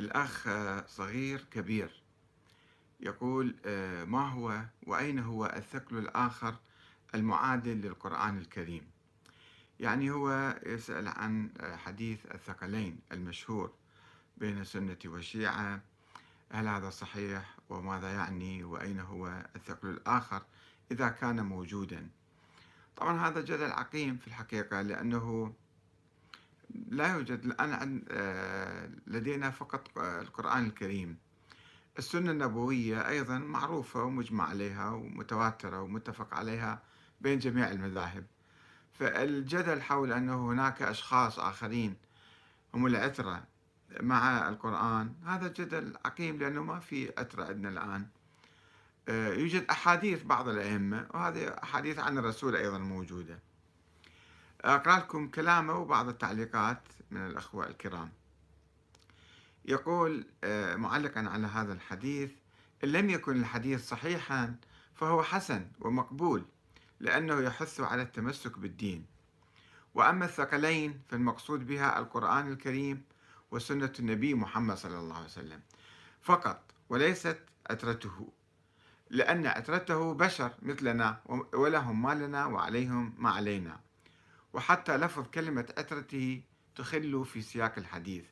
الأخ صغير كبير يقول آه، ما هو وأين هو الثقل الآخر المعادل للقرآن الكريم؟ يعني هو يسأل عن حديث الثقلين المشهور بين السنة والشيعة هل هذا صحيح وماذا يعني وأين هو الثقل الآخر إذا كان موجودا؟ طبعا هذا جدل عقيم في الحقيقة لأنه لا يوجد الآن آه، لدينا فقط القرآن الكريم. السنة النبوية أيضا معروفة ومجمع عليها ومتواترة ومتفق عليها بين جميع المذاهب. فالجدل حول أنه هناك أشخاص آخرين هم العترة مع القرآن هذا جدل عقيم لأنه ما في عترة عندنا الآن. آه، يوجد أحاديث بعض الأئمة وهذه أحاديث عن الرسول أيضا موجودة. أقرأ لكم كلامه وبعض التعليقات من الأخوة الكرام. يقول آه، معلقا على هذا الحديث إن لم يكن الحديث صحيحا فهو حسن ومقبول لأنه يحث على التمسك بالدين. وأما الثقلين فالمقصود بها القرآن الكريم وسنة النبي محمد صلى الله عليه وسلم. فقط وليست عترته لأن عترته بشر مثلنا ولهم ما لنا وعليهم ما علينا. وحتى لفظ كلمة عترته تخل في سياق الحديث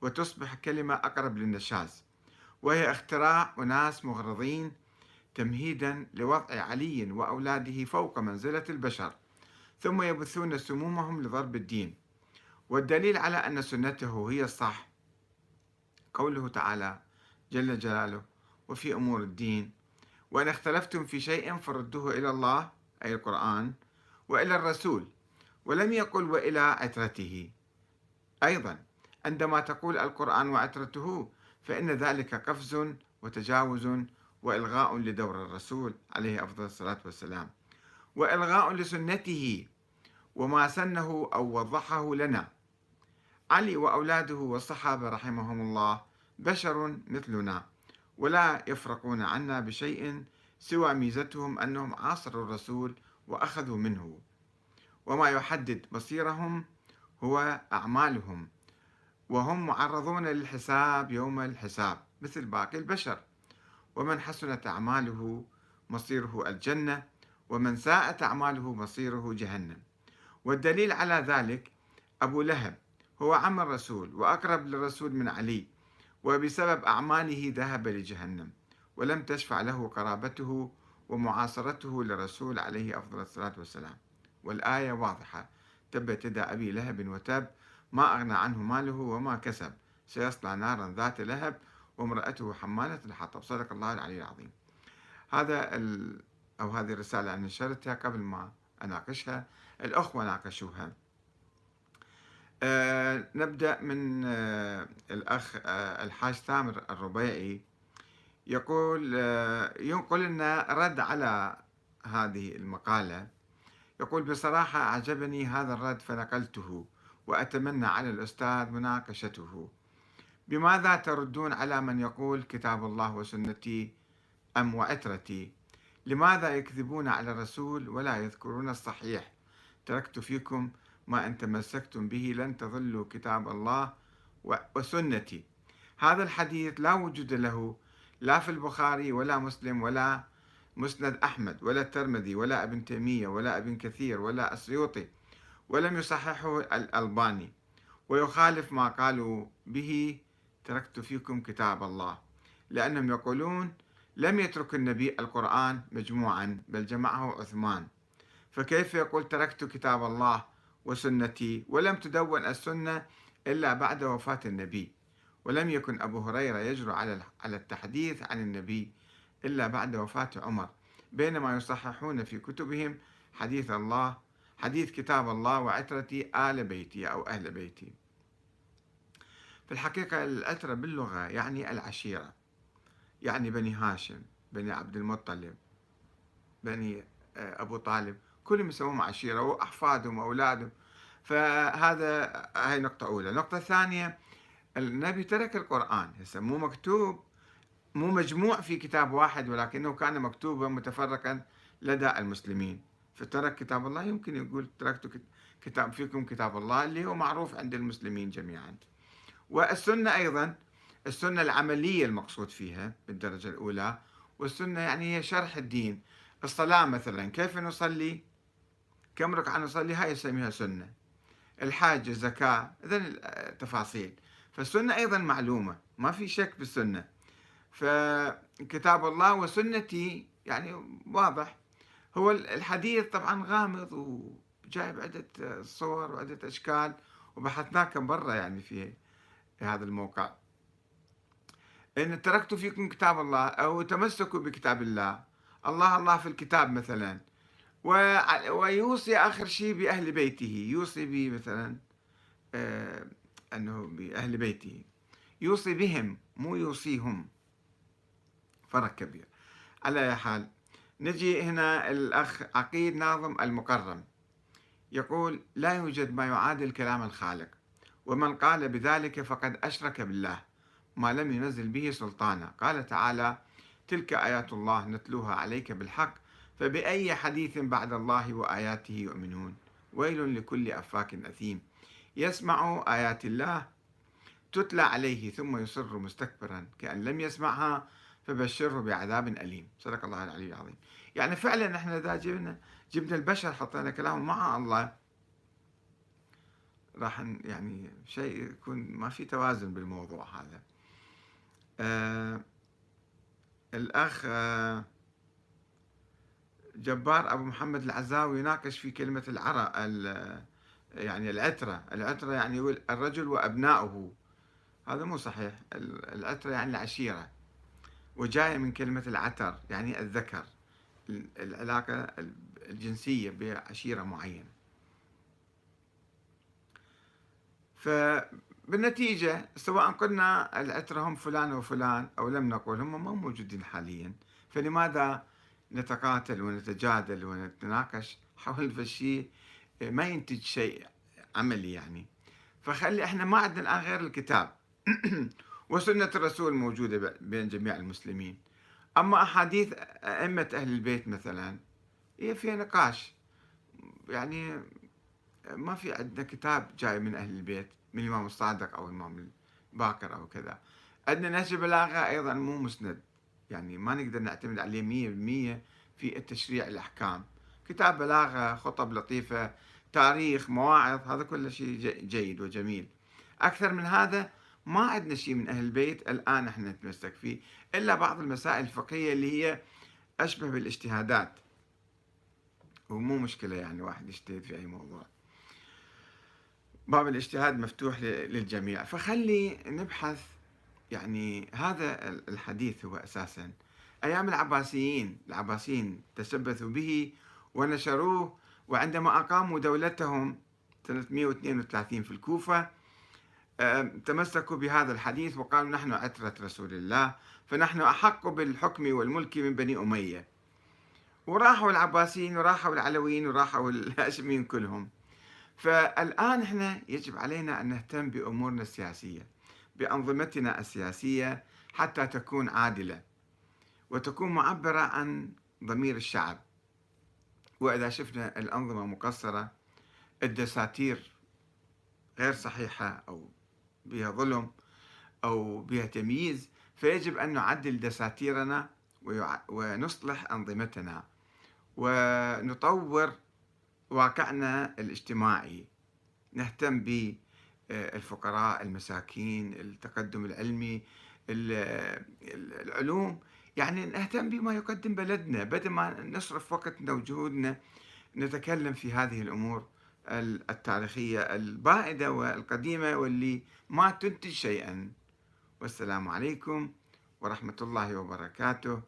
وتصبح كلمة أقرب للنشاز وهي اختراع أناس مغرضين تمهيدا لوضع علي وأولاده فوق منزلة البشر ثم يبثون سمومهم لضرب الدين. والدليل على أن سنته هي الصح قوله تعالى جل جلاله وفي أمور الدين وإن اختلفتم في شيء فردوه إلى الله أي القرآن وإلى الرسول ولم يقل وإلى عترته. أيضا عندما تقول القرآن وعترته فإن ذلك قفز وتجاوز وإلغاء لدور الرسول عليه أفضل الصلاة والسلام. وإلغاء لسنته وما سنه أو وضحه لنا. علي وأولاده والصحابة رحمهم الله بشر مثلنا ولا يفرقون عنا بشيء سوى ميزتهم أنهم عاصروا الرسول وأخذوا منه. وما يحدد مصيرهم هو أعمالهم وهم معرضون للحساب يوم الحساب مثل باقي البشر. ومن حسنت أعماله مصيره الجنة ومن ساءت أعماله مصيره جهنم. والدليل على ذلك أبو لهب هو عم الرسول وأقرب للرسول من علي وبسبب أعماله ذهب لجهنم ولم تشفع له قرابته ومعاصرته للرسول عليه أفضل الصلاة والسلام. والآية واضحة. تبت يدا أبي لهب وتب ما أغنى عنه ماله وما كسب. سيصلى نارا ذات لهب وامرأته حمالة الحطب. صدق الله العلي العظيم. هذا ال... أو هذه الرسالة أنا نشرتها قبل ما أناقشها. الأخوة ناقشوها. أه نبدأ من أه الأخ أه الحاج ثامر الربيعي. يقول أه ينقل لنا رد على هذه المقالة. يقول بصراحة أعجبني هذا الرد فنقلته وأتمنى على الأستاذ مناقشته. بماذا تردون على من يقول كتاب الله وسنتي أم وعترتي؟ لماذا يكذبون على الرسول ولا يذكرون الصحيح؟ تركت فيكم ما أن تمسكتم به لن تضلوا كتاب الله وسنتي. هذا الحديث لا وجود له لا في البخاري ولا مسلم ولا مسند أحمد ولا الترمذي ولا ابن تيمية ولا ابن كثير ولا السيوطي ولم يصححه الألباني. ويخالف ما قالوا به تركت فيكم كتاب الله. لأنهم يقولون لم يترك النبي القرآن مجموعا بل جمعه عثمان. فكيف يقول تركت كتاب الله وسنتي ولم تدون السنة إلا بعد وفاة النبي؟ ولم يكن أبو هريرة يجرؤ على التحديث عن النبي إلا بعد وفاة عمر. بينما يصححون في كتبهم حديث الله حديث كتاب الله وعترتي آل بيتي أو أهل بيتي. في الحقيقة العترة باللغة يعني العشيرة يعني بني هاشم بني عبد المطلب بني آه، أبو طالب كلهم يسموهم عشيرة وأحفادهم وأولادهم. فهذا هاي نقطة أولى. النقطة الثانية النبي ترك القرآن. هسه مو مكتوب مو مجموع في كتاب واحد ولكنه كان مكتوبا متفرقا لدى المسلمين. فترك كتاب الله يمكن يقول تركت كتاب فيكم كتاب الله اللي هو معروف عند المسلمين جميعا. والسنة أيضا السنة العملية المقصود فيها بالدرجة الأولى والسنة يعني هي شرح الدين. الصلاة مثلا كيف نصلي؟ كم ركعة نصلي؟ هاي يسميها سنة. الحاج الزكاة إذن التفاصيل فالسنة أيضا معلومة ما في شك بالسنة. فكتاب الله وسنتي يعني واضح. هو الحديث طبعا غامض وجايب عدة صور وعدة أشكال وبحثناه كم مرة يعني في هذا الموقع. إن تركت فيكم كتاب الله أو تمسكوا بكتاب الله الله الله في الكتاب مثلا ويوصي آخر شيء بأهل بيته يوصي به مثلا آه أنه بأهل بيته يوصي بهم مو يوصيهم. فرق كبير. على أي حال نجي هنا الأخ عقيد ناظم المكرم. يقول لا يوجد ما يعادل كلام الخالق ومن قال بذلك فقد أشرك بالله ما لم ينزل به سلطانا. قال تعالى تلك آيات الله نتلوها عليك بالحق فبأي حديث بعد الله وآياته يؤمنون؟ ويل لكل أفاك أثيم. يسمع آيات الله تتلى عليه ثم يصر مستكبرا كأن لم يسمعها فبشره بعذاب أليم. صدق الله العلي العظيم. يعني فعلا إحنا إذا جبنا جبنا البشر حطينا كلامه مع الله راح يعني شيء يكون ما في توازن بالموضوع هذا. آه الأخ آه جبار أبو محمد العزاوي يناقش في كلمة العرى يعني العترة. العترة يعني الرجل وأبناؤه. هذا مو صحيح. العترة يعني العشيرة. وجاية من كلمة العتر يعني الذكر العلاقة الجنسية بعشيرة معينة فبالنتيجة سواء قلنا العترة هم فلان وفلان أو لم نقول هم ما موجودين حاليا. فلماذا نتقاتل ونتجادل ونتناقش؟ حول الشيء ما ينتج شيء عملي يعني. فخلي إحنا ما عندنا الآن غير الكتاب. وسنة الرسول موجودة بين جميع المسلمين. أما أحاديث أئمة أهل البيت مثلا هي فيها نقاش. يعني ما في عندنا كتاب جاي من أهل البيت من الإمام الصادق أو الإمام الباكر أو كذا. عندنا نهج البلاغة أيضا مو مسند. يعني ما نقدر نعتمد عليه مية بالمية في التشريع الأحكام. كتاب بلاغة خطب لطيفة تاريخ مواعظ هذا كل شيء جيد وجميل. أكثر من هذا ما عندنا شيء من أهل البيت الآن إحنا نتمسك فيه إلا بعض المسائل الفقهية اللي هي أشبه بالاجتهادات. ومو مشكلة يعني واحد يجتهد في أي موضوع. باب الاجتهاد مفتوح للجميع. فخلي نبحث يعني هذا الحديث هو أساسا. أيام العباسيين العباسيين تشبثوا به ونشروه وعندما أقاموا دولتهم 332 في الكوفة تمسكوا بهذا الحديث وقالوا نحن عترة رسول الله فنحن أحق بالحكم والملك من بني أمية. وراحوا العباسيين وراحوا العلويين وراحوا الهاشميين كلهم. فالآن إحنا يجب علينا أن نهتم بأمورنا السياسية بأنظمتنا السياسية حتى تكون عادلة وتكون معبرة عن ضمير الشعب. وإذا شفنا الأنظمة مقصرة الدساتير غير صحيحة أو بها ظلم أو بها تمييز فيجب أن نعدل دساتيرنا ونصلح أنظمتنا ونطور واقعنا الاجتماعي. نهتم بالفقراء المساكين التقدم العلمي العلوم. يعني نهتم بما يقدم بلدنا. بدل ما نصرف وقتنا وجهودنا نتكلم في هذه الأمور. التاريخية البائدة والقديمة واللي ما تنتج شيئا. والسلام عليكم ورحمة الله وبركاته.